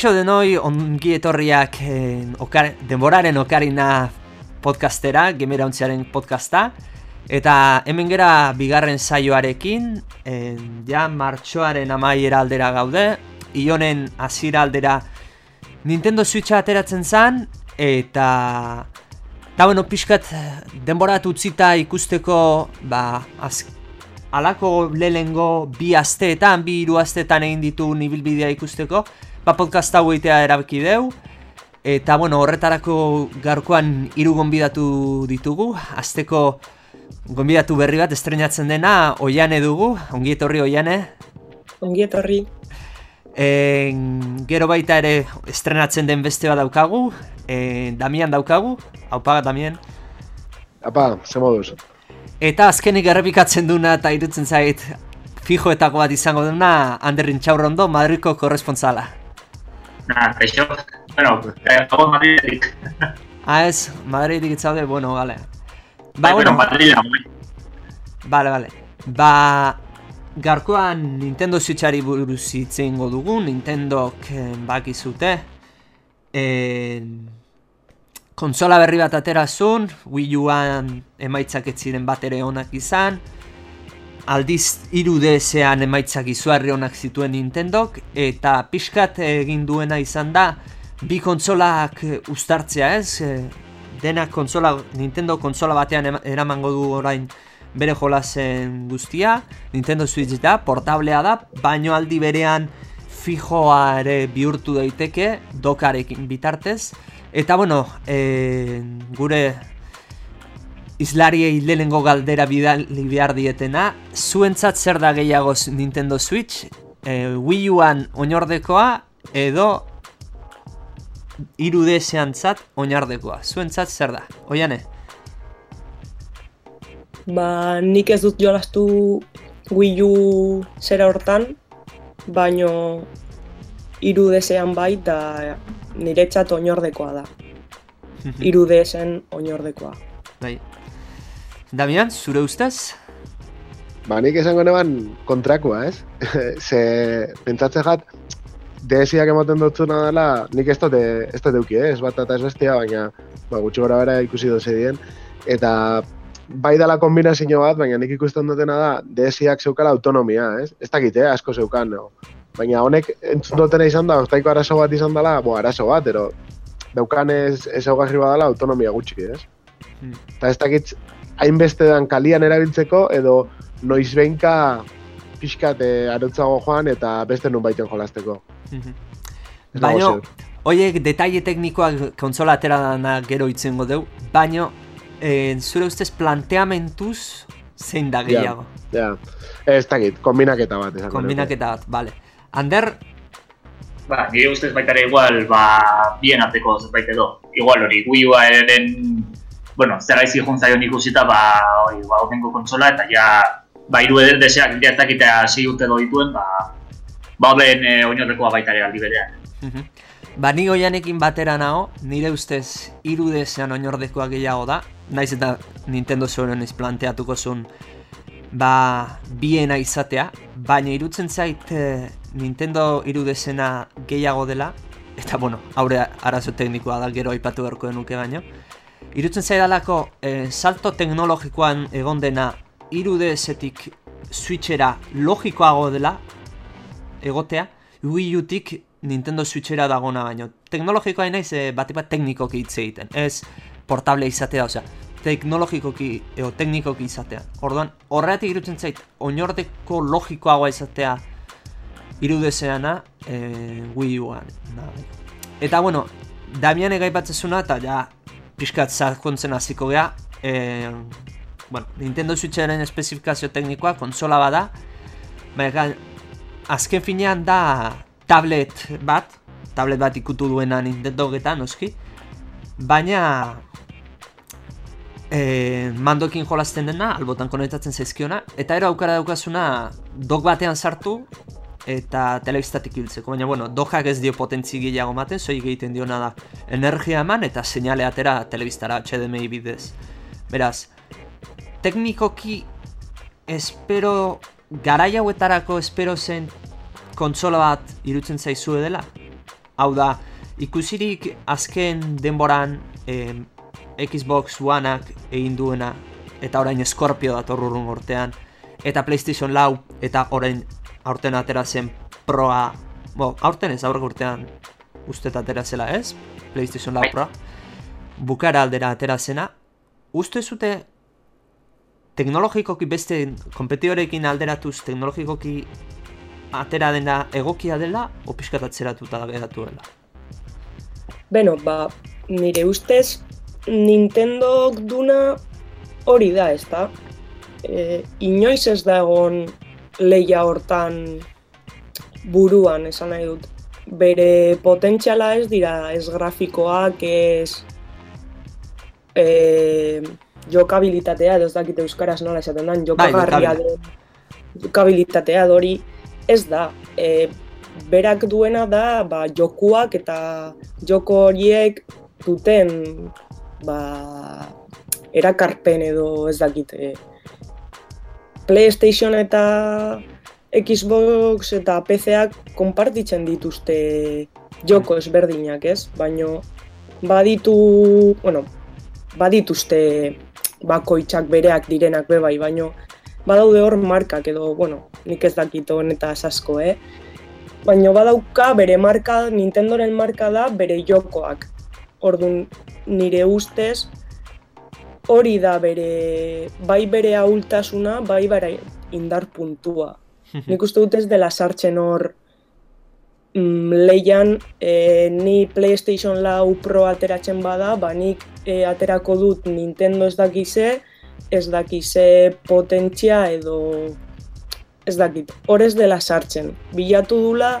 Kaixo denoi ongi etorriak eh, okar, denboraren okarina podcastera, gemera ontziaren podcasta. Eta hemen gera bigarren saioarekin, eh, ja martxoaren amaiera aldera gaude, ionen azira aldera Nintendo Switcha ateratzen zen, eta... Eta bueno, pixkat denborat utzita ikusteko, ba, az, alako lehengo bi asteetan, bi hiru asteetan egin ditu nibilbidea ikusteko, ba podcast hau egitea erabaki deu. Eta bueno, horretarako gaurkoan hiru gonbidatu ditugu. Azteko gonbidatu berri bat estrenatzen dena Oiane dugu. Ongi etorri Oiane. Ongi etorri. En, gero baita ere estrenatzen den beste bat daukagu. E, Damian daukagu. Aupa, Damian. Apa, ze moduz. Eta azkenik errepikatzen duna eta irutzen zait fijoetako bat izango duna Anderrin Txaurrondo, Madriko korrespontzala. Nah, eso, bueno, hago Madridik. ah, ez, Madridik itzaude, bueno, gale. Ba, bueno, Madrid. Vale, vale. Ba, garkoan Nintendo Switchari buruz itzen dugu, Nintendok eh, bakizute. Eh, konsola berri bat aterazun, Wii Uan emaitzak ez ziren bat ere onak izan. Aldiz irudezean emaitzak izuarri onak zituen Nintendok, eta pixkat egin duena izan da, bi konsolak ustartzea ez, e, dena konsola, Nintendo konsola batean eramango du orain bere jolasen guztia, Nintendo Switch da, portablea da, baino aldi berean fijoa ere bihurtu daiteke, dokarekin bitartez, eta bueno, e, gure Izlariei lehenengo galdera bidali behar dietena, zuentzat zer da gehiago Nintendo Switch, e, Wii Uan oinordekoa edo irudesean zat oinardekoa. Zuentzat zer da, oiane? Ba, nik ez dut jolastu Wii U zera hortan, baino irudesean bai da niretzat oinordekoa da. Irudesen oinordekoa. Bai. Damian, zure ustez? Ba, nik esango neban kontrakoa, ez? Ze, pentsatzen jat, DSiak ematen dutzuna dela, nik ez dut, ez dut euki, eh? ez bat eta ez bestia, baina ba, gutxi gora bera ikusi dut zedien. Eta bai dela kombinazio bat, baina nik ikusten dutena da, DSiak zeukala autonomia, ez? Ez dakit, eh? asko zeukan, no? Baina honek entzun dutena izan da, oztaiko arazo bat izan dela, bo, arazo bat, ero daukan ez, ez augarri badala autonomia gutxi, ez? Hmm. Eta ez dakit, hainbeste dan kalian erabiltzeko, edo noiz behinka pixkat eh, arotzago joan eta beste nun baiten jolasteko. Dago Baino, zer. oiek detaile teknikoak konsola atera dana gero itzengo deu, baino, eh, zure ustez planteamentuz zein da Ja. gehiago? Ja, ez dakit, kombinaketa bat. nuke. Kombinaketa bat, bale. Ander, Ba, nire ustez baita ere igual, ba, bien arteko zerbait edo. Igual hori, Wii Uaren, bueno, zer aizi juntzaion ikusita, ba, hori, ba, otengo konsola, eta ja, ba, iru deseak ja ez dakitea sei urte dituen, ba, ba, horren e, oinorrekoa baita ere aldi berean. Mhm. Ba, ni goianekin batera nago, nire ustez irudezean oinordekoa gehiago da, naiz eta Nintendo zuen ez planteatuko zuen ba, biena izatea, baina irutzen zait eh, Nintendo irudezena gehiago dela, eta bueno, haure arazo teknikoa da gero aipatu beharko nuke baino. Irutzen zaidalako eh, salto teknologikoan egon dena irudezetik switchera logikoago dela egotea, Wii U-tik Nintendo Switchera dagona baino. Teknologikoa naiz e, bat bat teknikoki hitz egiten, ez portable izatea, osea, teknologikoki edo teknikoki izatea. Orduan, horregatik irutzen zait, oinordeko logikoagoa izatea irudezeana e, Wii U-an. Eta bueno, Damian egaipatzezuna eta ja pixkat sakontzen hasiko gea, e, bueno, Nintendo Switcheren espezifikazio teknikoa konsola bada, baina azken finean da tablet bat, tablet bat ikutu duena Nintendo getan, noski, baina e, mandokin jolasten dena, albotan konektatzen zaizkiona, eta ero aukara daukazuna dog batean sartu, eta telebistatik hiltzeko, baina bueno, dojak ez dio potentzi gehiago maten, soilik egiten diona da energia eman eta seinale atera telebistara HDMI bidez. Beraz, teknikoki espero, garai hauetarako espero zen kontsola bat irutzen zaizue dela? Hau da, ikusirik azken denboran eh, Xbox Oneak egin duena eta orain Scorpio dator urrun urtean eta PlayStation Lau eta orain aurten atera zen Proa. Bo, aurten ez aurrek urtean uste atera zela ez? PlayStation Lau Bai. Proa bukara aldera atera zena. Uste zute teknologikoki beste kompetitorekin alderatuz teknologikoki atera dena egokia dela o pixkat atzeratuta geratu dela? Beno, ba, nire ustez, Nintendo duna hori da, ez da? E, inoiz ez da egon leia hortan buruan, esan nahi dut. Bere potentziala ez dira, ez grafikoak, ez e, jokabilitatea, ez dakit euskaraz nola esaten den, jokagarria den jokabilitatea hori ez da. E, berak duena da ba, jokuak eta joko horiek duten ba, erakarpen edo ez dakit. E, PlayStation eta Xbox eta PC-ak konpartitzen dituzte joko ezberdinak, ez? Baino baditu, bueno, badituzte bakoitzak bereak direnak be bai, baino badaude hor markak edo, bueno, nik ez dakit honetaz asko, eh? Baino badauka bere marka, Nintendoren marka da bere jokoak. Orduan, nire ustez, hori da bere, bai bere ahultasuna, bai bere indar puntua. Nik uste dut ez dela sartzen hor mm, leian e, ni PlayStation Lau Pro ateratzen bada, ba nik e, aterako dut Nintendo ez dakize, ez dakize potentzia edo ez dakit, hor ez dela sartzen. Bilatu dula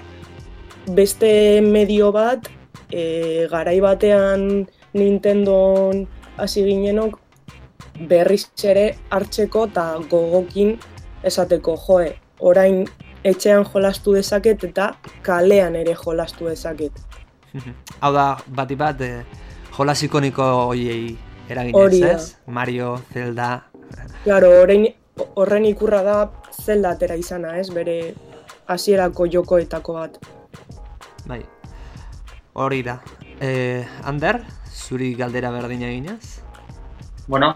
beste medio bat, e, garai batean Nintendon hasi ginenok berriz ere hartzeko eta gogokin esateko joe, orain etxean jolastu dezaket eta kalean ere jolastu dezaket. Hau da, bati bat, eh, jolas ikoniko hoiei eraginez, da. ez? Mario, Zelda... Claro, orain horren ikurra da Zelda atera izana, ez? Bere hasierako jokoetako bat. Bai, hori da. Eh, Ander, zuri galdera berdina eginez? Bueno,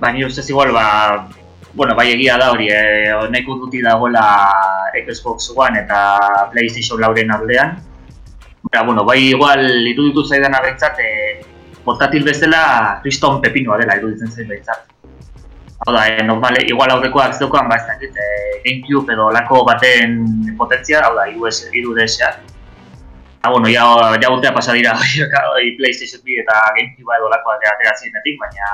ba, nire ustez igual, ba, bueno, bai egia da hori, eh, nahiko duti dagoela Xbox One eta PlayStation lauren aldean. Ba, bueno, bai igual iruditu zaidan behintzat, eh, portatil bezala kriston pepinoa dela iruditzen zait behintzat. Hau da, eh, normale, igual aurrekoak ez daukan, ba, ez dakit, eh, Gamecube edo lako baten potentzia, hau da, US, iru DS-ak. Ah, bueno, ja, ja urtea pasa dira PlayStation 2 eta Gamecube edo lakoak atera zirenetik, baina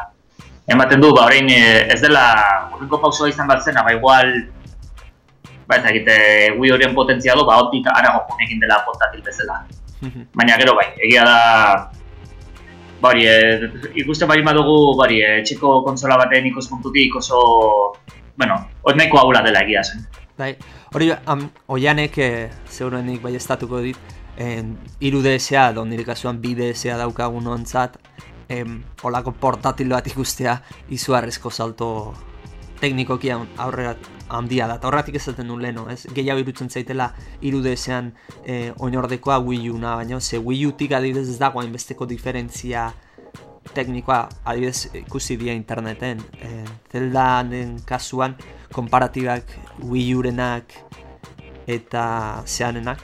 ematen du, ba, orain eh, ez dela urrenko pausoa izan bat zena, ba, igual ba, ez dakit, eh, Wii horien potentzialo, ba, hortik arago junekin dela portatil bezala. Baina gero bai, egia da, bari, e, ikusten bari badugu, bari, e, txiko konsola baten ikuspuntutik oso, bueno, hori nahiko haula dela egia zen. Bai, hori am, oianek eh, zeurenik bai estatuko dit, en, iru DSA, edo nire kasuan bi daukagun ontzat, em, olako portatil bat ikustea izugarrizko salto teknikoki aurrera handia da. Eta horretik esaten nuen leno, ez? Gehiago irutzen zaitela iru DSan eh, oinordekoa Wii U-na, baina ze Wii U-tik adibidez ez dago hainbesteko diferentzia teknikoa adibidez ikusi dira interneten. E, Zeldanen kasuan konparatibak Wii U-renak eta zeanenak,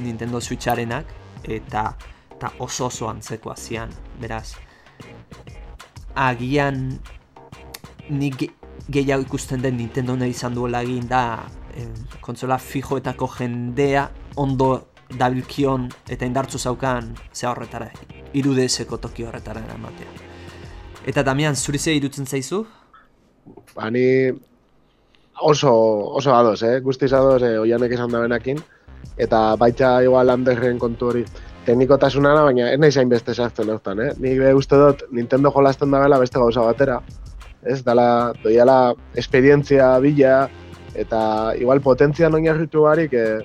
Nintendo Switcharenak eta, eta oso oso antzekoa zian, beraz. Agian nik ge- gehiago ikusten den Nintendo nahi izan duela egin da eh, kontsola fijoetako jendea ondo dabilkion eta indartzu zaukan ze horretara, irudezeko toki horretara eramatea. Eta Damian, zuri ze irutzen zaizu? Ba, ni oso, oso ados, eh? Guztiz ados, eh, oianek esan da benakin. Eta baita igual handerren kontu hori teknikotasunana, baina ez nahi zain beste zehazten hortan, eh? Nik be uste dut Nintendo jolasten da bela beste gauza batera. Ez, dala, doiala esperientzia bila, eta igual potentzian oinarritu barik, eh,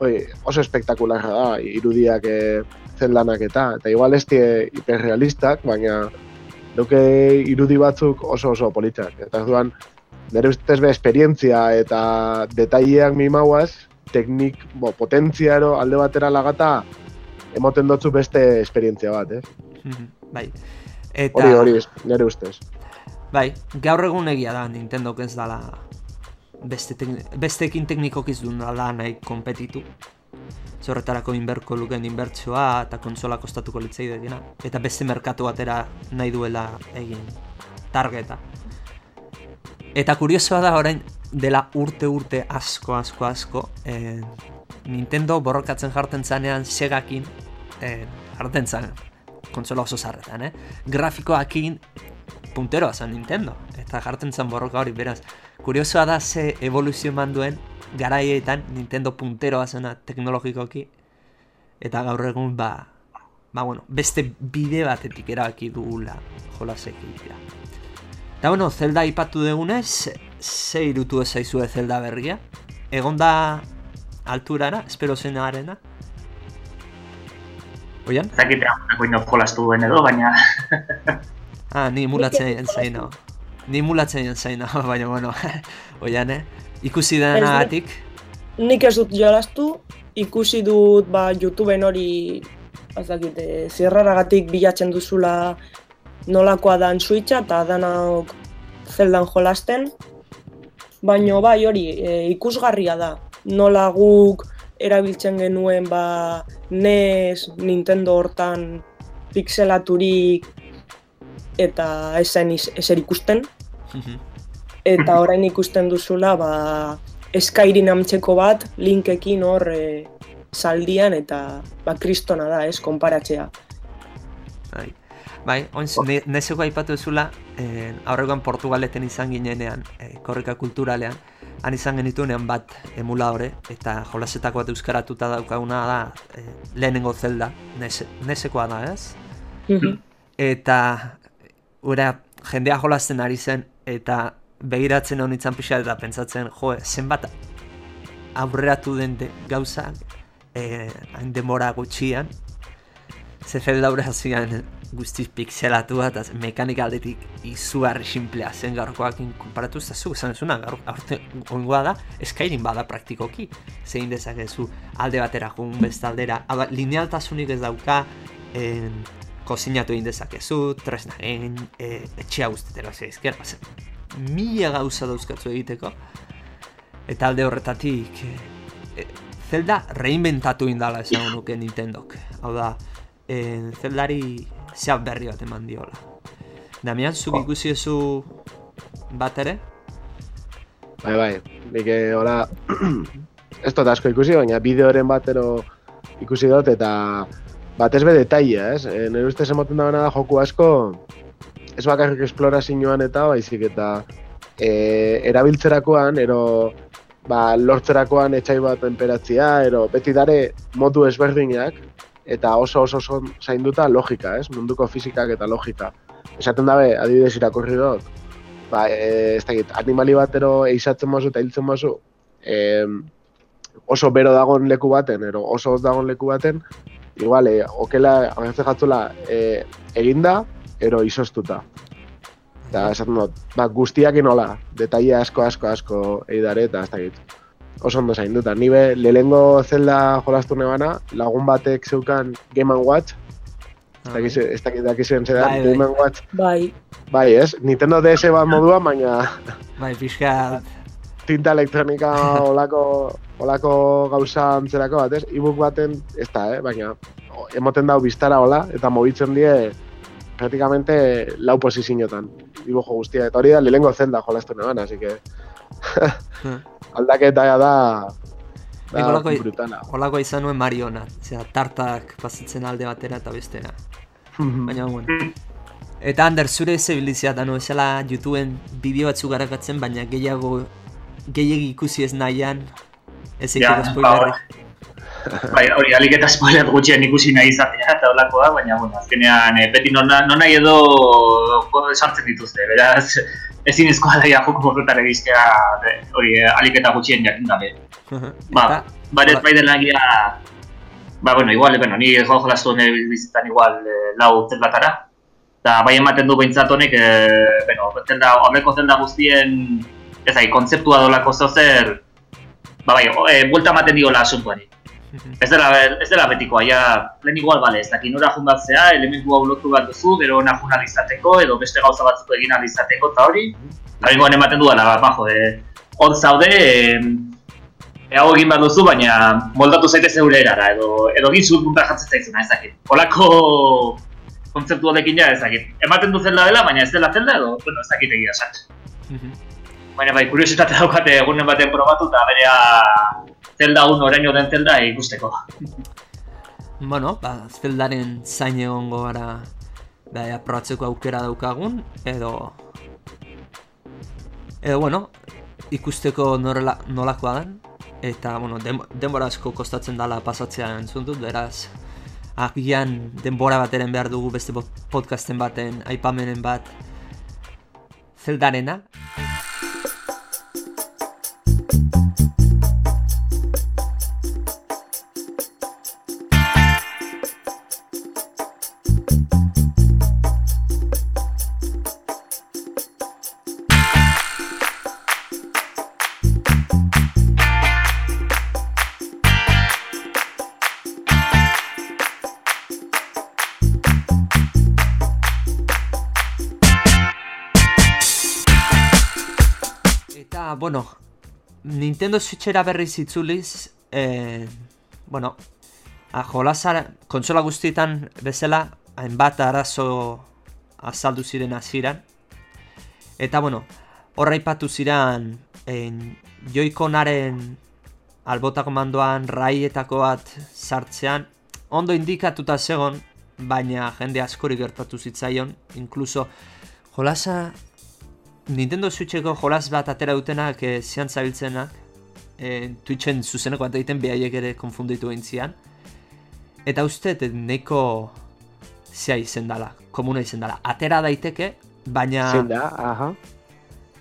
joi, oso espektakularra da, irudiak eh, zeldanak eta, eta igual ez die hiperrealistak, baina duke irudi batzuk oso oso politak. Eta orduan nire ustez be esperientzia eta detaileak mimauaz, teknik, bo, potentzia ero alde batera lagata, emoten dotzu beste esperientzia bat, eh? Mhm, bai. Eta, Hori, hori, nire ustez. bai, gaur egun egia da Nintendo ez dala beste tekni, besteekin teknikokiz duen dala nahi kompetitu. Zorretarako inberko luken inbertsioa eta konsola kostatuko litzei degina. Eta beste merkatu batera nahi duela egin targeta. Eta kuriosoa da orain dela urte urte asko asko asko eh, Nintendo borrokatzen jarten zanean Segakin eh, jarten zan konsola oso zarretan, eh? Grafikoakin punteroa zen Nintendo eta jarten zan borroka hori beraz kuriosoa da ze evoluzio eman duen garaietan Nintendo punteroa zena teknologikoki eta gaur egun ba ba bueno, beste bide batetik erabaki dugula jolasek egitea. Eta bueno, Zelda ipatu dugunez, ze irutu ezaizue Zelda berria? Egon da alturara, espero zenarena? Oian? Zakitea, nago jolastu duen edo, baina... Ah, ni mulatzen zaino. Ni mulatzen zaino, baina bueno, oian, eh? Ikusi denagatik, Nik ez dut jolastu, ikusi dut ba, YouTubeen hori ez dakit, e, zirraragatik bilatzen duzula nolakoa dan Switcha eta danok zeldan jolasten. Baina bai hori e, ikusgarria da. Nola guk erabiltzen genuen ba NES, Nintendo hortan pixelaturik eta esen ezer ikusten. Mhm. Eta orain ikusten duzula ba Skyrim amtzeko bat linkekin hor e, saldian eta ba kristona da, ez, konparatzea. Bai, bai oinz, ne, nezeko aipatu ezula, eh, aurrekoan Portugaleten izan ginenean, eh, korrika kulturalean, han izan genituenean bat emuladore, eta jolasetako bat euskaratuta daukaguna da eh, lehenengo zelda, nese, nesekoa da, ez? Eta, ura, jendea jolasten ari zen, eta begiratzen honitzen pixka eta pentsatzen, jo, zenbat aurreratu den de, gauzak, eh, demora gutxian, ze zelda hori hasian guztiz pixelatua eta mekanika aldetik izugarri simplea zen gaurkoakin konparatu ez da zu esan ezuna gaur aurte ongoa da Skyrim bada praktikoki zein dezakezu alde batera joan beste aldera Hau da, linealtasunik ez dauka en, kozinatu egin dezakezu tresna egin e, etxea guztetera zeizker mila gauza dauzkatzu egiteko eta alde horretatik e, e, Zelda reinventatu indala esan nuke Nintendok. Hau da e, Zeldari zehat berri bat eman diola Damian, zuk ikusi ezu bat ere? Bai, bai, nik eh, hola, ez dut asko ikusi, baina bideoren batero ikusi dut, eta batez be detaila, ez? E, nire ustez emoten da da joku asko, ez bakarrik esplorazioan eta baizik eta e, erabiltzerakoan, ero ba, lortzerakoan etxai bat temperatzia, ero beti dare modu ezberdinak, eta oso oso oso zainduta logika, ez? Munduko fizikak eta logika. Esaten dabe, adibidez irakurri dut, ba, e, ez dakit, animali batero eizatzen mazu eta hiltzen mazu, e, oso bero dagon leku baten, ero oso hotz dagon leku baten, igual, e, okela, agertzen jatzula, e, eginda, ero izostuta. Eta esaten dut, ba, guztiak inola, detaile asko, asko, asko eidare, eta ez dakit. Oso ondo zainduta. Ni be, lehenengo zelda jolastu nebana, lagun batek zeukan Game Watch, ez dakiz, ez dakit dakizuen zedan, Bai, bai. Game Watch, Bai, bai, ez? Nintendo DS bat moduan, baina Bai, pixka... tinta elektronika olako, olako gauza antzerako bat, ez? E-book baten, ez da, eh? baina emoten dau biztara hola, eta mobitzen die praktikamente lau posiziotan, dibujo guztia, eta hori da lehenengo zelda jolastu neban, así que aldaketa da, da holako, brutala. holako izan nuen Mariona, zera, tartak pasatzen alde batera eta bestera. Baina, bueno. Eta Ander, zure zebilizia da no, esala YouTubeen bideo batzuk garakatzen, baina gehiago gehiagi ikusi ez nahian, ez Ja, egiteko spoilerrik. Bai, hori, alik eta spoiler gutxien ikusi nahi izatea eta holakoa, baina, bueno, azkenean, eh, beti nona, nona edo sartzen dituzte, beraz, ezin ezkoa daia joko horretara egiztea, hori, eh, alik eta gutxien jakin gabe. Ba, hola- bai dela egia, ba, bueno, igual, bueno, ni jo jolastu nire bizitzan igual eh, lau zeldatara. Eta bai ematen du behintzat honek, eh, bueno, zelda, horreko zelda guztien, ez ai, kontzeptua dolako zozer, ba bai, e, buelta ematen diola asuntuari. Ez dela, ez dela betikoa, ja, lehen igual, bale, ez dakit nora jundatzea, elementu hau lotu bat duzu, gero ona juna izateko, edo beste gauza batzuk egin izateko, eta hori, hori ematen du ba, bajo, e, hor zaude, e, hau egin bat duzu, baina moldatu zaite zeure erara, edo, edo egin zuhut punta jatzen zaizuna, ez dakit. Holako kontzeptu honekin ja, ez dakit. Ematen du zelda dela, baina ez dela zelda, edo, bueno, ez dakit egia sat. Baina bai, kuriositate daukate egunen baten probatu eta berea zelda un oraino den zelda ikusteko. Bueno, ba, zeldaren zain egongo gara ba, aprobatzeko aukera daukagun, edo... Edo, bueno, ikusteko norela, nolakoa den, eta, bueno, denbora asko kostatzen dala pasatzea entzun dut, beraz, agian denbora bateren behar dugu beste podcasten baten, aipamenen bat, zeldarena. Bueno, Nintendo Switchera berri zitzuliz, eh, bueno, a jolasara, kontsola guztietan bezala, hainbat arazo azaldu ziren hasieran. Eta, bueno, horra ipatu ziren, en, joikonaren albota komandoan raietako bat sartzean, ondo indikatuta zegon, baina jende askori gertatu zitzaion, inkluso jolasa Nintendo Switcheko jolas bat atera dutenak e, zian zabiltzenak e, Twitchen zuzeneko bat egiten behaiek ere konfunditu egin Eta uste, neko zea izen dala, komuna izen dala. Atera daiteke, baina... Zein da, aha.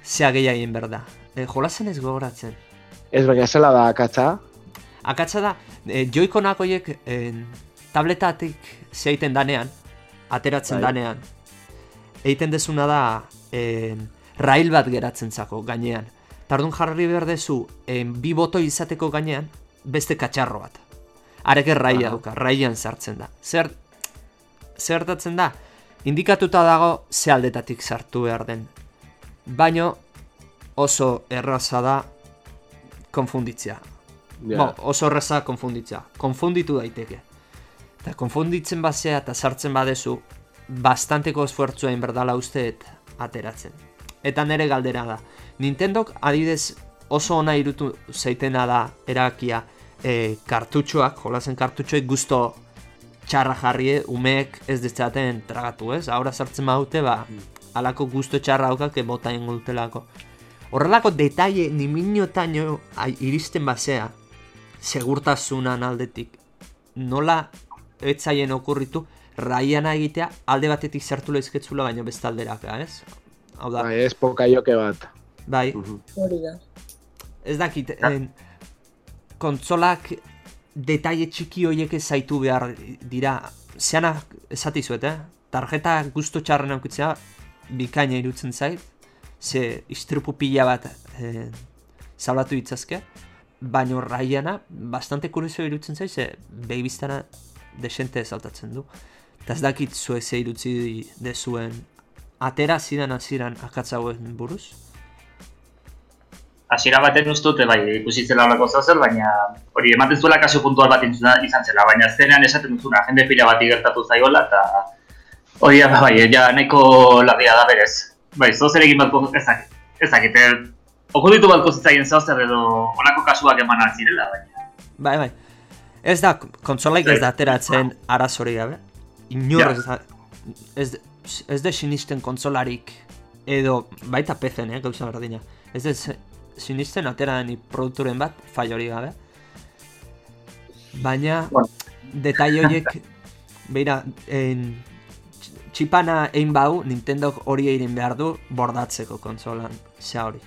Zea gehiagin berda. E, jolasen ez gogoratzen. Ez baina zela da akatza? Akatza da, e, joikonak horiek e, tabletatik zeiten danean, ateratzen bai. danean. Eiten desuna da, e, rail bat geratzen zako gainean. Tardun jarri behar dezu, bi boto izateko gainean, beste katxarro bat. Arek raia dauka, raian sartzen da. Zer, zertatzen da, indikatuta dago ze aldetatik sartu behar den. Baino oso erraza da konfunditzea. Yeah. oso erraza konfunditzea. Konfunditu daiteke. Eta konfunditzen basea eta sartzen badezu, bastanteko esfuertzua inberdala usteet ateratzen. Eta nere galdera da. Nintendok adidez oso ona irutu zeitena da erakia e, kartutxoak, jolazen kartutxoek guzto txarra jarrie, umeek ez ditzaten tragatu, ez? Ahora sartzen badute, ba, alako guzto txarra haukak bota ingutelako. Horrelako detaile ni miniotaino iristen basea, segurtasunan aldetik, nola etzaien okurritu, raiana egitea alde batetik sartu lehizketzula baino bestalderaka, ez? Hau da. Bai, ez pokaioke bat. Bai. Hori da. Ez dakit, en, kontzolak detaile txiki horiek zaitu behar dira. Zeana, esatizuet, eh? Tarjeta guztu txarren aukitzea, bikaina irutzen zait. Ze istrupu pila bat eh, zaulatu ditzazke. Baina raiana, bastante kurizio irutzen zait, ze behibiztana desente saltatzen du. Eta ez dakit zuek ze irutzi dezuen atera zidan hasieran hauen buruz? Hasiera baten ustute bai, ikusi zela horreko zer, baina hori ematen zuela kasu puntual bat izan zela, baina azkenean esaten duzuna, jende pila bat igertatu zaiola, eta hori da, bai, ja nahiko larria da berez. Bai, zoz ere egin bat ezakit, ezakit, er, okuditu bat zitzaien zozer edo honako kasuak eman altzirela, baina. Bai, bai. Ez da, kontsolaik ez da ateratzen arazori gabe. Inor ez da, ez, ez de sinisten kontsolarik edo baita PC, eh, gauza berdina. Ez de sinisten atera deni produkturen bat, fai hori gabe. Baina, bueno. detai horiek, beira, en, txipana egin bau, Nintendo hori egin behar du bordatzeko kontsolan, ze hori.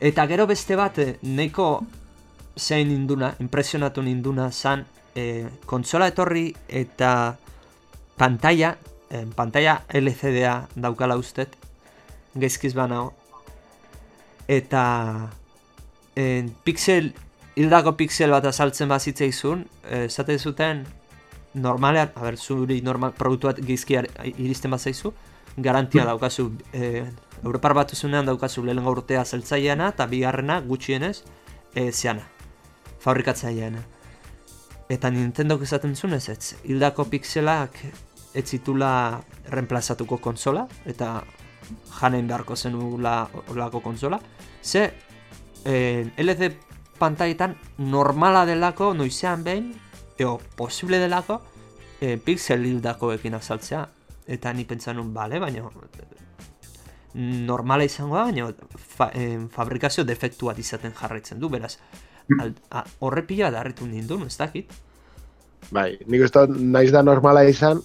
Eta gero beste bat, eh, neiko zein induna, impresionatu ninduna, zan, e, kontsola etorri eta pantalla en pantalla LCDa daukala ustet, gezkiz banao, eta en, pixel, hildako pixel bat azaltzen bazitzeizun, eh, esate zuten, normalean, a ber, zuri normal, produktu bat gizki iristen bat zaizu, garantia daukazu, eh, Europar bat daukazu lehen urtea zeltzaileana eta bigarrena gutxienez e, zeana, fabrikatzaileana. Eta Nintendo esaten zuen ez ez, hildako pixelak ez zitula reemplazatuko konsola, eta janen beharko zen olako konsola. Ze, eh, LCD pantaietan normala delako, noizean behin, eo posible delako, eh, pixel hildako ekin azaltzea. Eta ni pentsan nun, bale, baina normala izango da, baina fa, eh, fabrikazio defektu bat izaten jarraitzen du, beraz, horre pila da harritu nindun, ez dakit? Bai, nik uste naiz da normala izan,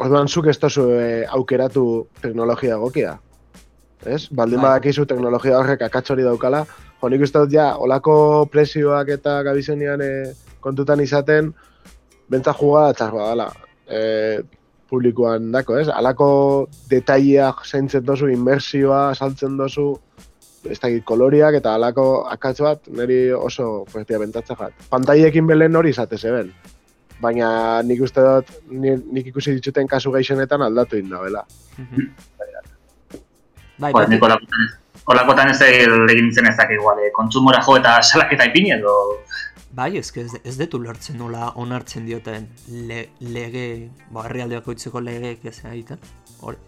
orduan zuk ez tozu e, aukeratu teknologia egokia. Ez? Baldin bai. badakizu teknologia horrek akatzori daukala, jo nik uste dut ja, olako presioak eta gabizenian e, kontutan izaten, bentsa jugada txar badala. E, publikoan dako, ez? Alako detaileak zaintzen dozu, inmersioa saltzen dozu, ez da koloriak eta alako akatz bat, niri oso festia bentatzen jat. Pantaiekin belen hori izate zeben. Baina nik uste dut, nik ikusi dituten kasu gaixenetan aldatu inda, bela. Bai, bai. Olakotan ez egin zen ezak igual, eh? kontsumora jo eta salaketa ipini edo Bai, ez, ez, ez detu lertzen nola onartzen dioten le, lege, ba, herrialdeako itzeko lege ez egiten. Hori,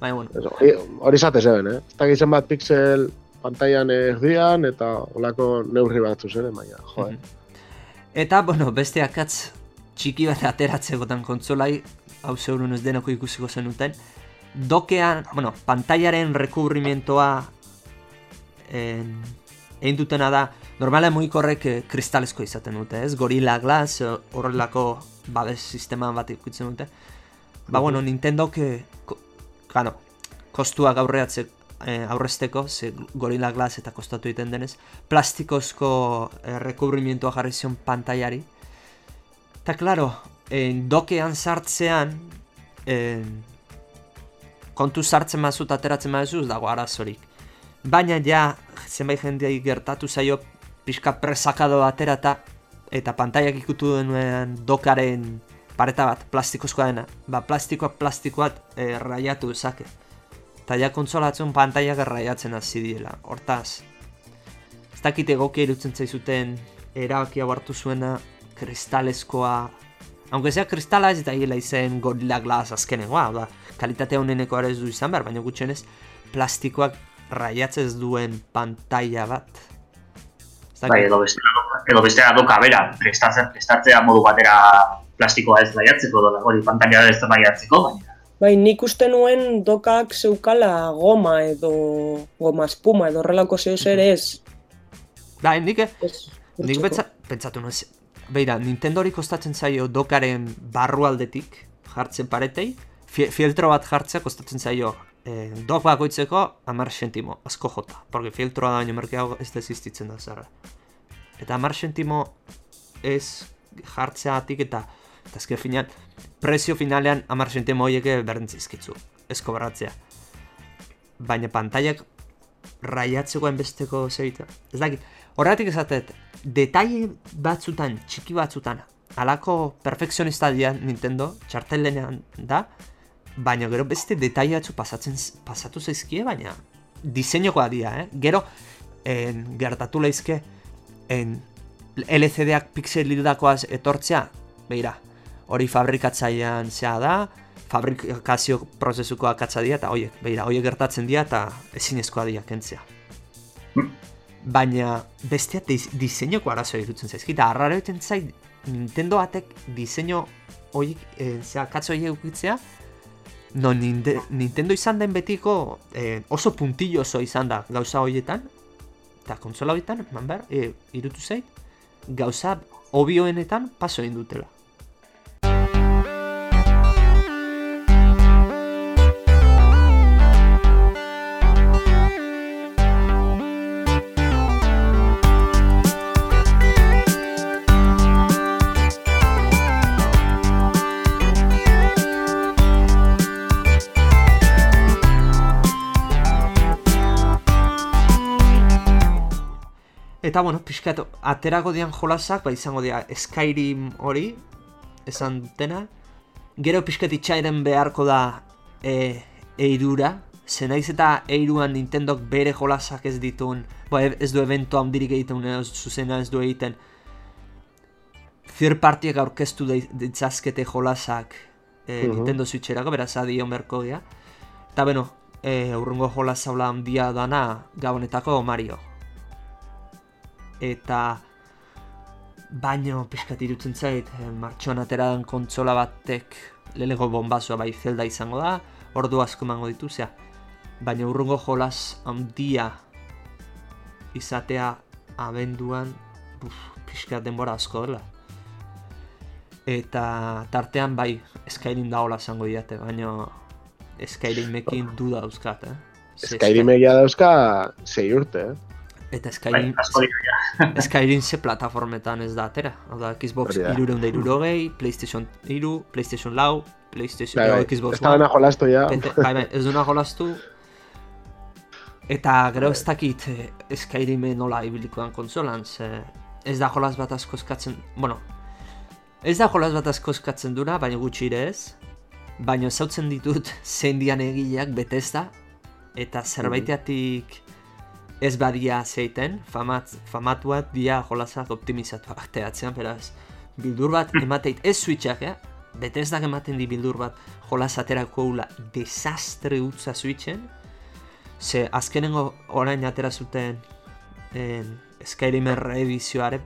bai, bueno. Hori zate zeben, eh? Ez da gizan bat pixel pantailan erdian eta olako neurri batzu zen, baina, jo, eh? Eta, bueno, beste akatz txiki bat ateratzekotan kontzolai, hau zeurun ez denoko ikusiko zenuten, dokean, bueno, pantailaren rekubrimientoa egin dutena da, Normala mugikorrek eh, kristalesko izaten dute, ez? Gorilla Glass eh, horrelako babes sistema bat ikutzen dute. Ba, bueno, Nintendo que claro, kostua gaurreatze eh, aurresteko, ze Gorilla Glass eta kostatu egiten denez, plastikozko eh, rekubrimientoa jarri zion pantailari. Ta claro, en dokean sartzean en, kontu sartzen mazut ateratzen mazuz dago arazorik. Baina ja, zenbait jendei gertatu zaio pixka presakado atera eta eta pantaiak ikutu denuen dokaren pareta bat, plastikozkoa dena. Ba, plastikoak plastikoat e, raiatu ezake. Eta ja kontsolatzen pantaiak raiatzen hasi diela. Hortaz, ez dakit egokia irutzen zaizuten erabakia hartu zuena kristalezkoa Aunque sea kristala ez eta hila izen Gorilla Glass azkenengoa, da, kalitate honeneko ez du izan behar, baina gutxenez plastikoak raiatzez duen pantaila bat. Bai, edo bestea, edo bestea doka, bera, prestatzen, prestatzea modu batera plastikoa ez baiatzeko, dola, hori pantalla ez baiatzeko, baina. Bai, nik uste nuen dokak zeukala goma edo goma espuma edo relako zeus ere ez. Bai, nik, nik betza, pentsatu nuen, beira, Nintendo hori kostatzen zaio dokaren barrualdetik jartzen paretei, filtro bat jartzea kostatzen zaio eh, dog bakoitzeko amar sentimo, asko jota, porque filtroa da baino merkeago ez desistitzen da zara. Eta amar sentimo ez jartzea atik eta eta azken finean, prezio finalean amar sentimo horiek berdentzizkitzu, ez kobratzea. Baina pantaiak raiatzeko enbesteko zeita. Ez dakit, horretik esatet, detaile batzutan, txiki batzutan, alako perfekzionista dian Nintendo, txartelenean da, baina gero beste detailatzu pasatzen pasatu zaizkie, baina diseinukoa dira, eh? Gero en, gertatu leizke en, LCD-ak pixelidakoaz etortzea, beira, hori fabrikatzailean zea da, fabrikazio prozesuko akatza dira, eta oie, beira, oie gertatzen dira, eta ezinezkoa dira kentzea. Baina bestea diseinuko arazo irutzen zaizki, eta harrara egiten zait, Nintendo batek diseinu hori, e, zea, katzo hori eukitzea, no, Nintendo izan den betiko eh, oso puntillo oso izan da gauza horietan eta kontsola horietan, man behar, e, irutu zait, gauza obioenetan paso egin dutela. Eta, bueno, pixkat, aterako dian jolasak, ba, izango dira, Skyrim hori, esan dutena. Gero pixkat itxairen beharko da e, eidura, ze naiz eta eiruan Nintendok bere jolasak ez ditun, ba, e, ez du evento handirik egiten, ez zuzena ez du egiten, third partiek aurkeztu ditzazkete jolasak e, uh -huh. Nintendo Switcherako, beraz, adi honberko Eta, bueno, e, urrungo jolas zaula handia dana gabonetako Mario. Eta baino pixkat irutzen zait, e, martxoan atera den kontsola batek lelego bombazua bai Zelda izango da, ordu asko emango ditu, zea. Baina urrungo jolas handia izatea abenduan, buf, pixkat denbora asko dela. Eta tartean bai, Skyrim da hola zango diate, baina Skyrimekin duda dauzkat, eh? Ze Skyrim egia dauzka sei urte, eh? Eta Bai, Skyrim, ja. Skyrim ze plataformetan ez da atera. Hau da, Xbox Hori da. irureun da irurogei, PlayStation iru, PlayStation lau, PlayStation, Bai, bai, bai, Xbox ez da dena jolastu ja. Bai, bai, ez duna jolastu. Eta gero ez dakit eh, Skyrimen nola ibilikoan konsolan, ze ez da jolas bat asko eskatzen, bueno, ez da jolas bat asko eskatzen duna, baina gutxi ere ez. Baina zautzen ditut zein dian egileak Bethesda, eta zerbaiteatik ez badia zeiten, famat, famatuak dia jolasak optimizatuak teatzean, beraz, bildur bat emateit, ez switchak, eh? Bethesdak ematen di bildur bat jolas aterako ula desastre utza switchen, ze azkenengo orain atera zuten en, Skyrimen reedizioare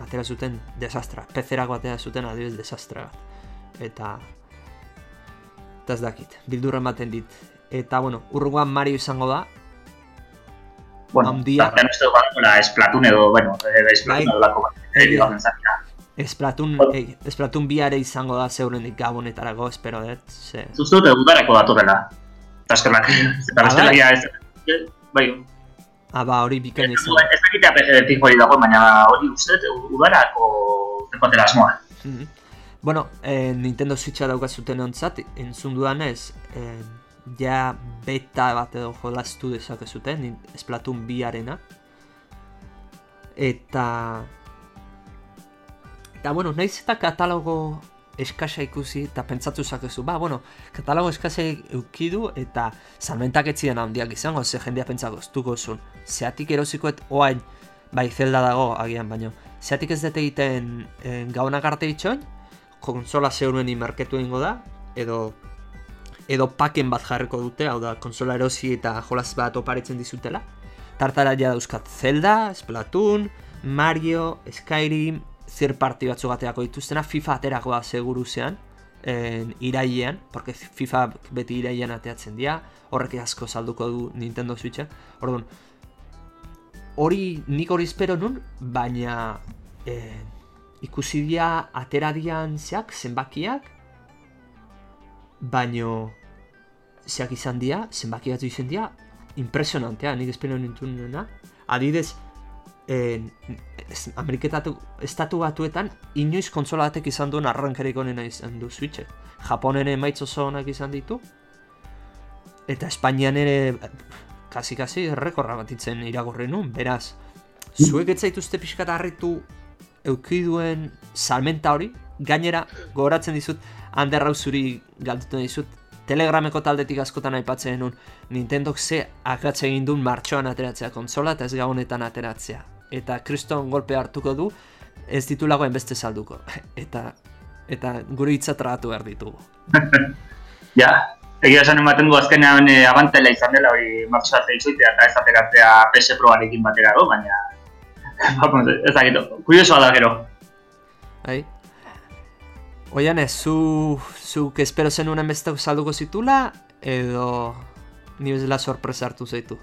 atera zuten desastra, PC-erako atera zuten adibidez desastra bat. Eta eta ez dakit, bildurra ematen dit. Eta bueno, urrungoan Mario izango da, Bueno, Handia. tartean uste dut badagoela Splatoon edo, bueno, Splatoon Bai. edo lako bat. Zatia. Splatoon, Bueno. eh, Splatoon biare izango da zeurenik gabonetarako, espero dut, ze... Uste dut udarako datorrela. Eta eskerrak, eta Ah, bestela bai? ez... Bai, Ah, ba, hori bikaina ez izan. ez dakitea PC hori dago, baina hori uste udarako zekotela asmoa. Mhm. Bueno, eh, Nintendo Switcha daukazuten ontzat, entzun dudanez, eh, ja beta bat edo jolastu dezakezuten, Splatoon 2-arena. Eta... Eta, bueno, naiz eta katalogo eskasa ikusi eta pentsatu zakezu, ba, bueno, katalogo eskasa eukidu eta salmentak ez ziren handiak izango, ze jendea pentsako estuko zuen. Zeatik erosikoet oain, bai zelda dago agian baino, zeatik ez dute egiten eh, gaunak arte itxoin, konsola zeuruen marketu egingo da, edo edo paken bat jarriko dute, hau da, konsola erosi eta jolas bat oparitzen dizutela. Tartara ja dauzkat Zelda, Splatoon, Mario, Skyrim, third party batzu bateako dituztena, FIFA aterako da seguru zean, en, irailean, porque FIFA beti irailean ateatzen dira, horrek asko salduko du Nintendo Switchen. Orduan, hori nik hori espero nun, baina eh, ikusi dira atera dian zeak, zenbakiak, baino zeak izan dira, zenbaki batzu izan dira, impresionantea, nik espero nintunena. Adidez, eh, es- Ameriketatu, estatu batuetan, inoiz kontsola batek izan duen arrankerik onena izan du Switchek. Japonen emaitz oso onak izan ditu, eta Espainian ere kasi-kasi errekorra bat itzen nun, beraz, zuek ez zaituzte pixkat harritu eukiduen salmenta hori, gainera gogoratzen dizut, Ander hau zuri galduten dizut, Telegrameko taldetik askotan aipatzen nun Nintendok ze akatze egin duen martxoan ateratzea konsola eta ez gabonetan ateratzea. Eta kriston golpe hartuko du, ez ditulagoen beste salduko. Eta eta gure hitza tragatu behar ditugu. Ja, egia esan ematen du azkenean e, abantela izan dela hori martxoa zeitzuitea eta ez ateratzea PS Proarekin batera do, baina... Ez dakit, kuriosoa da gero. Bai? Oian ez, zu, zuk espero zenuen beste salduko zitula, edo ni bezala sorpresa hartu zaitu.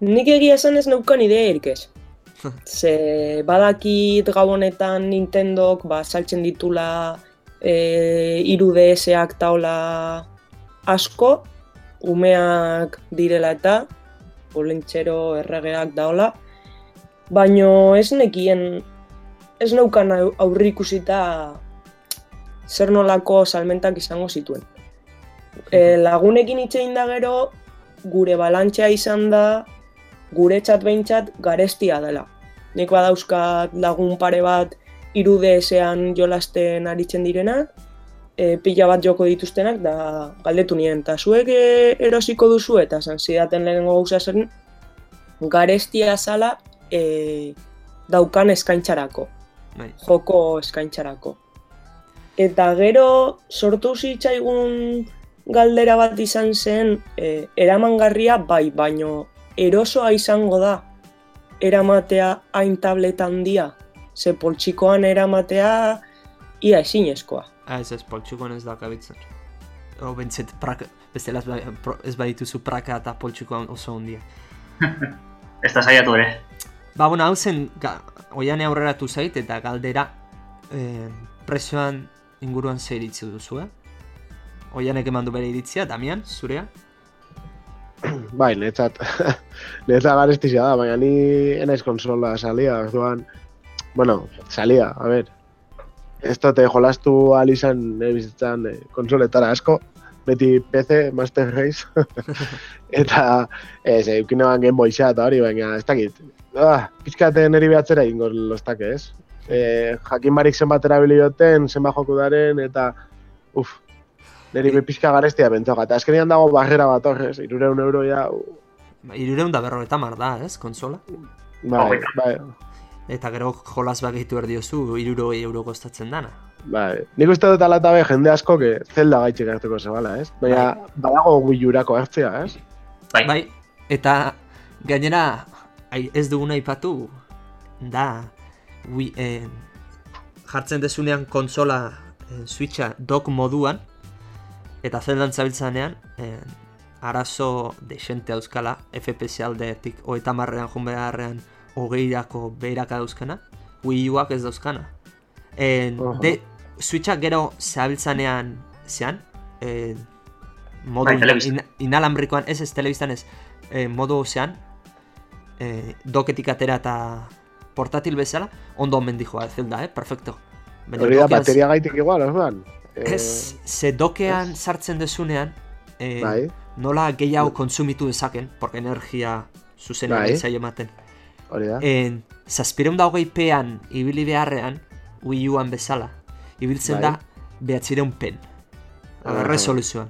Nik egia esan ez neukan ideiarik ez. Ze badakit gabonetan Nintendok ba, saltzen ditula e, iru DS-ak taola asko, umeak direla eta, olentxero erregeak daola, baino ez nekien, ez neukan au- aurrikusita zer nolako salmentak izango zituen. E, lagunekin hitz egin da gero, gure balantxea izan da, guretzat behintzat garestia dela. Nik badauzkat lagun pare bat irudeesean jolasten aritzen direnak, e, pila bat joko dituztenak, da galdetu nien, eta zuek e, erosiko duzu eta esan zidaten lehenengo gauza zen, garestia zala e, daukan eskaintzarako, Bai. joko eskaintzarako. Eta gero sortu zitzaigun galdera bat izan zen e, eramangarria bai, baino erosoa izango da eramatea hain tableta handia, ze poltsikoan eramatea ia ezinezkoa. Ah, ez ez, poltsikoan ez da kabitzen. O, bentzet, praka, bestela ez, ba, ez badituzu praka eta poltsikoan oso handia. Ez da saiatu ere. Ba, bueno, hau zen, ga, oiane aurreratu zait eta galdera eh, presioan inguruan ze iritzi duzu, eh? Oianek eman du bere iritzia, Damian, zurea? Bai, netzat, netzat garestizia da, baina ni enaiz konsola salia, orduan, bueno, salia, a ver, ez dute jolastu ahal izan nire bizitzan eh, konsoletara asko, beti PC, Master Race, eta ez, eukine ban Game Boy eta hori, baina ez dakit, ah, pizkate niri behatzera ingo lostak ez, e, jakin barik zenbat erabili duten, zenbat joku daren, eta, uf, niri E- pizka garestia bentzoga, eta azkenean dago barrera bat horrez, irureun euro ja, Irureun da berro eta mar da, ez, konsola? bai, bai, Eta gero jolas bagitu erdiozu, iruro euro kostatzen dana. bai. Nik uste dut ala eta be, jende asko, que zelda gaitxik hartuko zebala, ez? Baina, badago Wii-urako hartzea, ez? Bai. Bai, eta gainera ai, ez duguna aipatu da Wii, eh, jartzen dezunean konsola eh, Switcha dock moduan eta zeldan zabiltzanean eh, arazo desente euskala FPS aldeetik hogeita marrean jun beharrean hogeirako beheraka dauzkana Wii Uak ez dauzkana en, Oho. de, Switchak gero zabiltzanean zean eh, modu Bai, telebistan. in, inalambrikoan ez ez telebistan ez eh, modu zean eh, doketik atera eta portatil bezala ondo omen dijoa zelda, eh? perfecto Baina Hori da, bateria gaitik igual, orduan? Eh, Ez, ze dokean sartzen dezunean, eh, Bai, nola gehiago kontsumitu dezaken, porque energia zuzena Bai. ematen. hori da. En, zazpireun da hogei pean ibili beharrean, Wii Uan bezala, ibiltzen Bai. da behatzireun pen. Aha. Resoluzioan.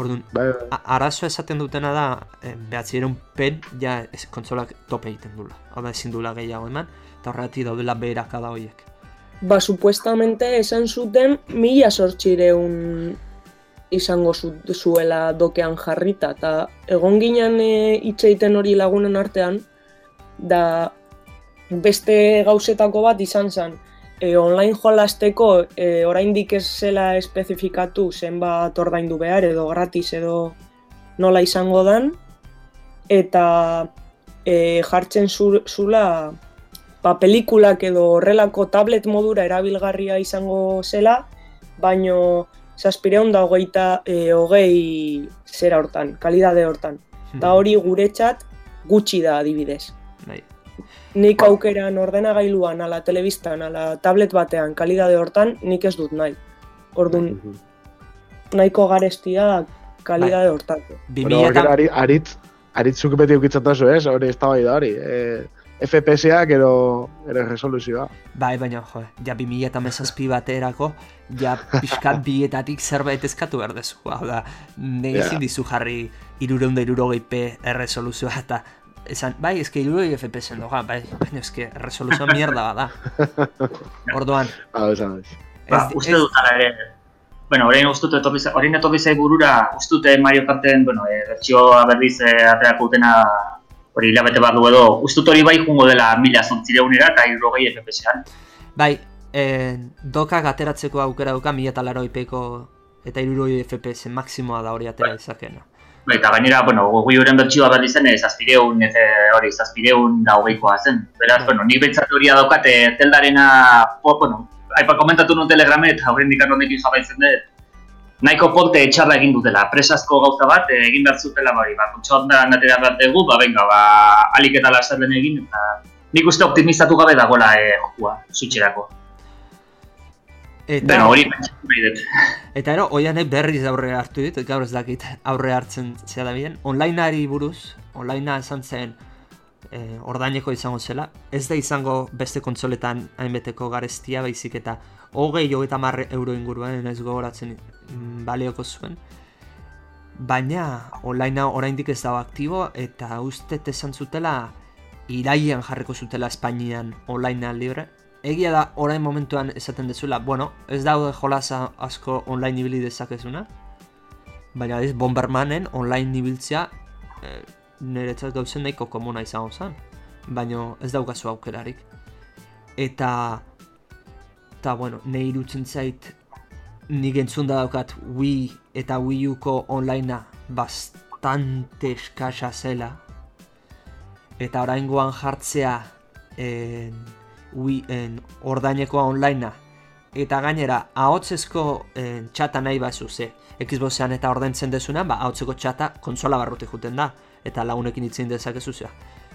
Orduan, Bai, bai. a- arazoa esaten dutena da, eh, behatzireun pen, ja ez, kontsolak tope egiten dula. Hau da ezin dula gehiago eman, eta horregatik daudela beheraka da horiek. Ba, supuestamente esan zuten mila sortxireun izango zu, zuela dokean jarrita, eta egon ginen e, hitz egiten hori lagunen artean, da beste gauzetako bat izan zen, e, online jolasteko e, oraindik ez zela espezifikatu zenbat ordaindu behar edo gratis edo nola izango dan, eta e, jartzen zu, zula ba, pelikulak edo horrelako tablet modura erabilgarria izango zela, baino zazpireun da hogeita, e, hogei zera hortan, kalidade hortan. Eta hori guretzat gutxi da adibidez. Bai. Nik aukeran ordenagailuan, ala telebistan, ala tablet batean, kalidade hortan, nik ez dut nahi. Orduan, Mhm. nahiko garestia kalidade hortako. Bi Bueno, gero ari, aritz, aritzuk beti ukitzen dazu, ez? Hori ez da bai da hori. E, FPS-ak edo, ero resoluzioa. Bai, baina, jo, ja 2000 eta mezazpi baterako, ja pixkat bietatik zerbait eskatu behar dezu. Hau da, Ja. ezin dizu jarri irureun da irurogei P erresoluzioa eta esan, bai, eske irurogei FPS doga, bai, baina eske resoluzioa mierda bada. Orduan, Hau, esan ez. Ba, uste dut ala ere, bueno, orain uste dut etorri orain etorri zai burura, uste dute Mario Karten, bueno, e, bertsioa berriz e, aterako dutena hori hilabete bat du edo, uste dut hori bai jungo dela mila zortzireunera eta irrogei FPS-an. bai, eh, dokak ateratzeko aukera duka 1000 eta laro ipeko eta irurogei FPS maksimoa da hori atera dezakena. Bai, Eta gainera, bueno, Wii Uren bertsioa berri zen, ez zazpireun, ez eh, hori, zazpireun da hogeikoa zen. Beraz, Bai. bueno, nik behintzat horia daukate zeldarena, po, bueno, aipa komentatu nuen telegramet, horren dikar honekin jarraitzen dut, nahiko ponte etxarra egin dutela, presazko gauza bat, eh, egin behar zutela, bari, ba, kontxoan atera bat dugu, ba, venga, ba, alik eta den egin, eta nik uste optimizatu gabe dagoela eh, jokua, switcherako. Eta, Bueno, hori dut. Eta ero, oianek berriz aurre hartu dit, gaur ez dakit aurre hartzen zea da bien. Onlineari buruz, onlinea esan zen e, ordaineko izango zela. Ez da izango beste kontsoletan hainbeteko garestia baizik eta hogei hogeita marre euro inguruen ez gogoratzen mm, balioko zuen. Baina onlinea oraindik ez dago aktibo eta uste esan zutela iraian jarriko zutela Espainian onlinean libre. Egia da orain momentuan esaten dezula, bueno, ez daude jolasa asko online ibili dezakezuna, baina ez Bombermanen online ibiltzea e, niretzat gauzen nahiko komuna izango zen, baina ez daukazu aukerarik. Eta, eta bueno, nahi irutzen zait, nik entzun da daukat Wii eta Wii Uko onlinea bastante eskasa zela. Eta oraingoan jartzea en, Wii, en, ordainekoa onlinea. Eta gainera, ahotzezko en, txata nahi bazu ze. Xboxean eta ordaintzen dezunean, ba, ahotzeko txata konsola barruti juten da eta lagunekin itzen dezakezu zea.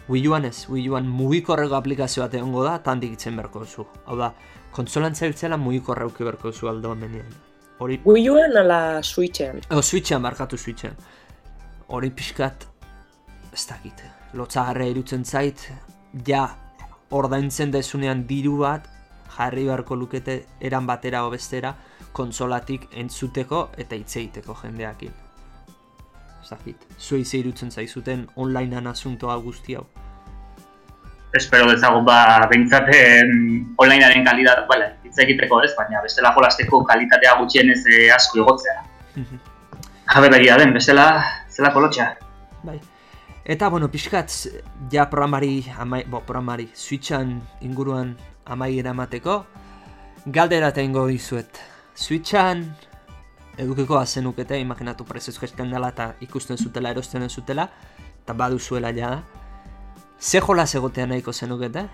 Wii Uan ez, Wii Uan mugikorreko aplikazio bat egongo da, eta handik itzen berko zu. Hau da, konsolan zailtzela mugikorreuki berko zu aldo menean. Hori... Wii Uan ala Switchean? O, Switchean, barkatu Switchean. Hori pixkat, ez dakit, lotzagarra irutzen zait, ja, ordaintzen dezunean diru bat, jarri beharko lukete eran batera o bestera, konsolatik entzuteko eta itzeiteko jendeakin zakit, zuei zeirutzen zaizuten onlinean asuntoa guzti hau. Espero dezagun ba, beintzaten onlinearen kalitat, bale, hitz egiteko ez, baina bestela jolasteko kalitatea gutxien ez eh, asko egotzea. Habe begia den, bestela, zela kolotxa. Bai. Eta, bueno, pixkat, ja programari, amai, bo, programari, switchan inguruan amai eramateko, galdera tengo dizuet. Switchan edukiko azenukete, imaginatu prezioz jesken dela eta ikusten zutela, erosten zutela, eta badu zuela ja. Ze jola egotea nahiko zenukete?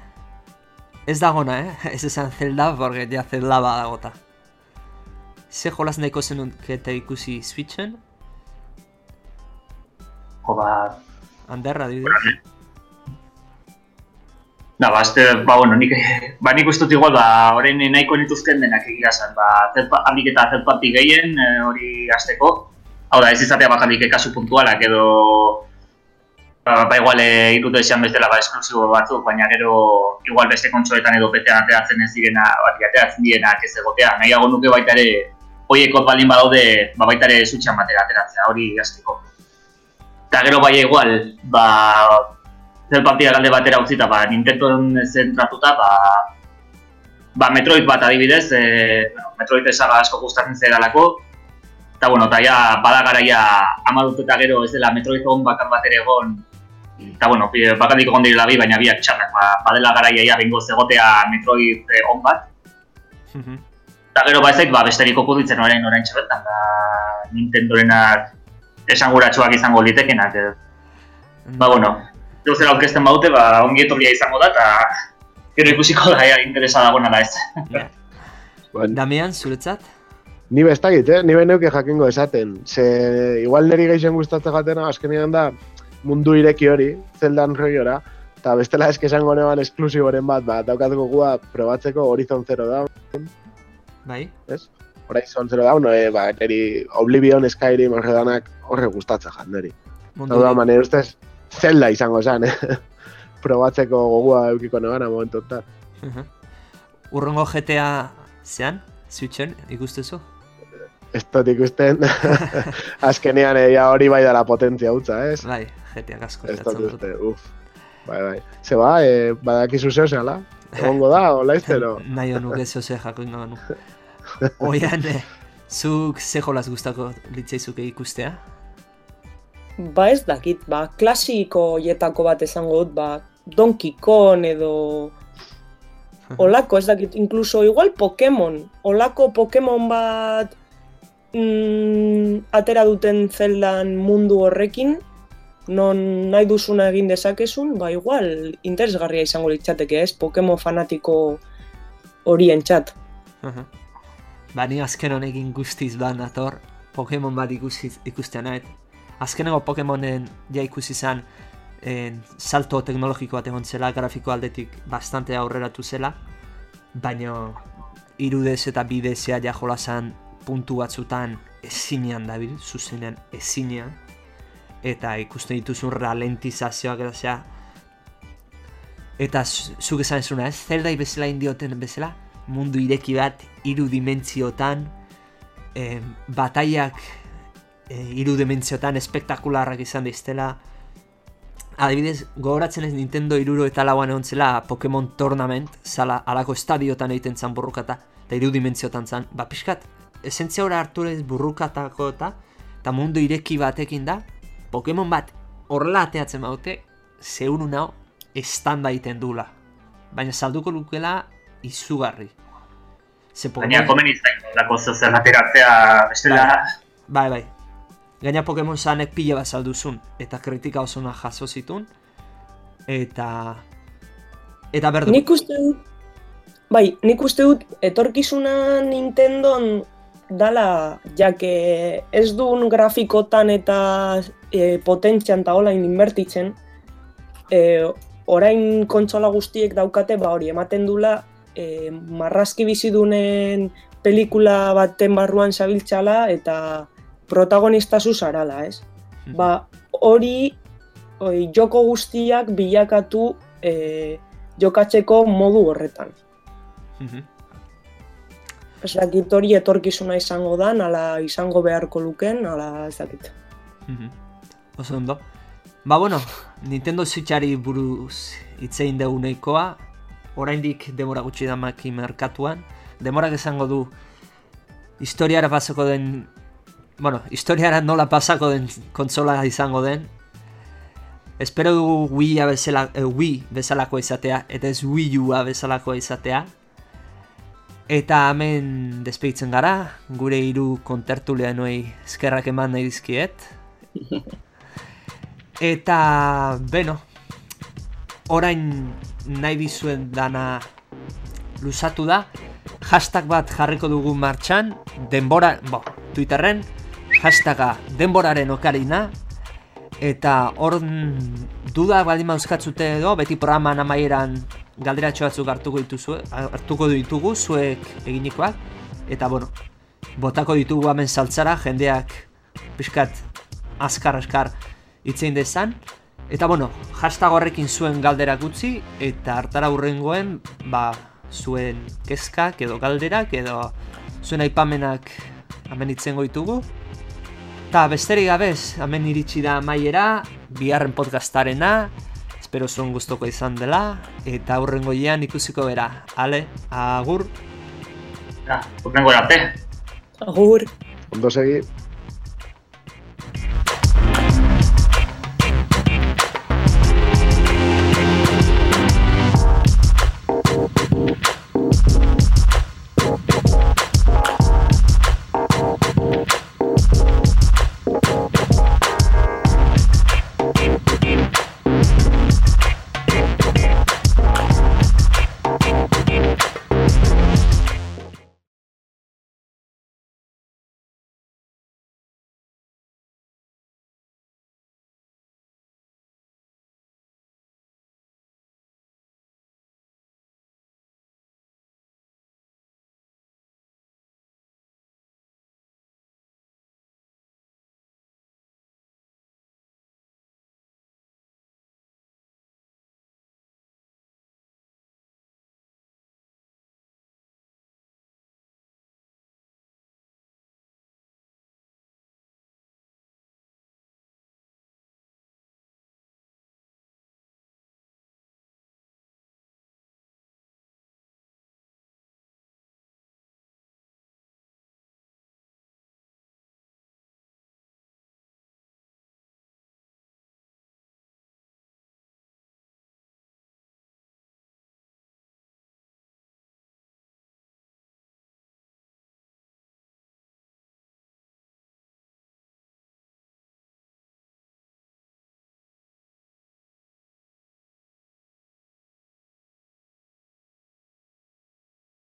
Ez dagona, eh? Ez esan zelda, porque ja zelda badagota. Ze jolaz nahiko zenukete ikusi Switchen? Jo, ba... Anderra, dide? Da, ba, este, ba, bueno, nik, ba, nik ustut igual, ba, orain nahiko nituzken denak egia zen, ba, handik eta third party gehien, e, hori azteko. Hau da, ez izatea bakarrik kasu puntualak edo, ba, ba igual, e, irute esan bestela, ba, esklusibo batzuk, baina gero, igual beste kontsoetan edo petean ateratzen ez direna, bat, ateratzen direnak ez egotea. Nahiago nuke baita ere, hoieko balin badaude, ba, baita ere zutxan batera ateratzea, hori azteko. Eta gero bai igual, ba, zer partida galde batera utzita, ba, Nintendo zentratuta, ba, ba, Metroid bat adibidez, e, bueno, Metroid esaga asko gustatzen zedalako, eta, bueno, eta ja, bada garaia amadut eta gero ez dela Metroid on bakar bat ere egon, eta, bueno, bakandik egon direla bi, baina biak txarrak, ba, badela garaia ja bengo zegotea Metroid eh, on bat. Mhm. Eta gero ba ba, besterik okuditzen orain orain txabetan, da Nintendorenak esanguratsuak izango litekenak. Ba, bueno, Zer zer aurkezten baute, ba, ongi etorria izango da, eta gero ikusiko da, ea, interesa dago nala ez. Bueno. Damian, zuretzat? Ni bestakit, eh? Ni beneuke jakingo esaten. Ze, igual niri geixen gustatzen jatena, azkenean da, mundu ireki hori, zeldan roiora, eta bestela eske esango neban esklusiboren bat, ba, daukatuko gua probatzeko Horizon Zero Dawn. Bai? Ez? Horizon Zero Dawn, e, ba, niri Oblivion, Skyrim, horredanak horre gustatzen janderi. Mundu da, manera ustez, zelda izango zen, eh? probatzeko gogua eukiko negana momentu eta. Uh Urrongo GTA zean, switchen, ikustezu? Ez dut ikusten, azkenean ja hori bai dara potentzia hutza, ez? Bai, GTA gasko. Ez dut uste, uf. Bai, bai. Ze ba, eh, badakizu zeo zehala? Egongo da, hola iztero? Nahi honuke zeo ze jako ingo. Oian, eh, zuk ze jolaz guztako litzaizuke ikustea? ba ez dakit, ba, klasiko jetako bat esango dut, ba, Donkey Kong edo olako, ez dakit, inkluso igual Pokemon, olako Pokemon bat mm, atera duten zeldan mundu horrekin, non nahi duzuna egin dezakezun, ba igual interesgarria izango litzateke ez, Pokemon fanatiko horien txat. Ba, ni azken honekin guztiz ba nator, Pokemon bat ikustiz, ikustean azkeneko Pokemonen ja ikusi izan en, salto teknologiko bat egon zela, grafiko aldetik bastante aurreratu zela, baina irudez eta bidezea ja jolazan puntu batzutan ezinean dabil, zuzenean ezinean, eta ikusten dituzun ralentizazioak eta zea, Eta zu- zuk esan ezuna, ez? Zeldai bezala indioten bezala, mundu ireki bat, hiru dimentziotan, eh, bataiak eh, hiru dimentziotan espektakularrak izan diztela. Adibidez, gogoratzen ez Nintendo iruro eta lauan egon zela Pokemon Tournament, zala alako estadiotan egiten zan burrukata, eta hiru dimentziotan zan, ba pixkat, esentzia hori hartu ez burrukatako eta, eta mundu ireki batekin da, Pokemon bat horrela ateatzen baute, zeuru nao, estanda egiten dula. Baina salduko lukela izugarri. Baina komen izain, lako zer ateratzea bestela... Bai, bai. Gaina Pokemon zanek pila bat salduzun, eta kritika oso ona jaso zitun, eta... Eta berdu. Nik uste dut, bai, nik uste dut etorkizuna Nintendon dala, jake ez duen grafikotan eta e, potentzian eta olain inbertitzen, e, orain kontsola guztiek daukate, ba hori, ematen dula, e, marrazki bizidunen pelikula baten barruan zabiltzala eta protagonista zu zarala, ez? Mhm. Ba, hori, hori joko guztiak bilakatu e, jokatzeko modu horretan. Mhm. Ez dakit hori etorkizuna izango da, ala izango beharko luken, ala ez dakit. Mhm. Oso ondo. Ba, bueno, Nintendo Switchari buruz itzein dugu nahikoa, oraindik demora gutxi damaki merkatuan, demorak esango du historiara pasako den, bueno, historiara nola pasako den kontsola izango den, Espero dugu Wii, bezala, eh, Wii bezalakoa izatea, eta ez Wii U bezalakoa izatea. Eta hemen despeitzen gara, gure hiru kontertuleanoi eskerrak eman nahi dizkiet. Eta, beno, orain nahi dizuen dana luzatu da. Hashtag bat jarriko dugu martxan, denbora, bo, Twitterren, hashtaga denboraren okarina, eta hor duda baldin mauzkatzute edo, beti programan amaieran galderatxo batzuk hartuko dituzu, hartuko ditugu zuek eginikoak, eta bueno, botako ditugu hemen saltzara, jendeak pixkat askar-askar itzein dezan, eta bueno, hashtag horrekin zuen galderak utzi, eta hartara hurrengoen, ba, zuen kezkak edo galderak edo zuen aipamenak hemen itzengo ditugu, Ta besterik gabez, hemen iritsi da amaiera, biharren podcastarena, espero zuen gustoko izan dela, eta aurrengoian ikusiko bera. Ale, agur! Ja, urrengo arte. Agur! Ondo segi.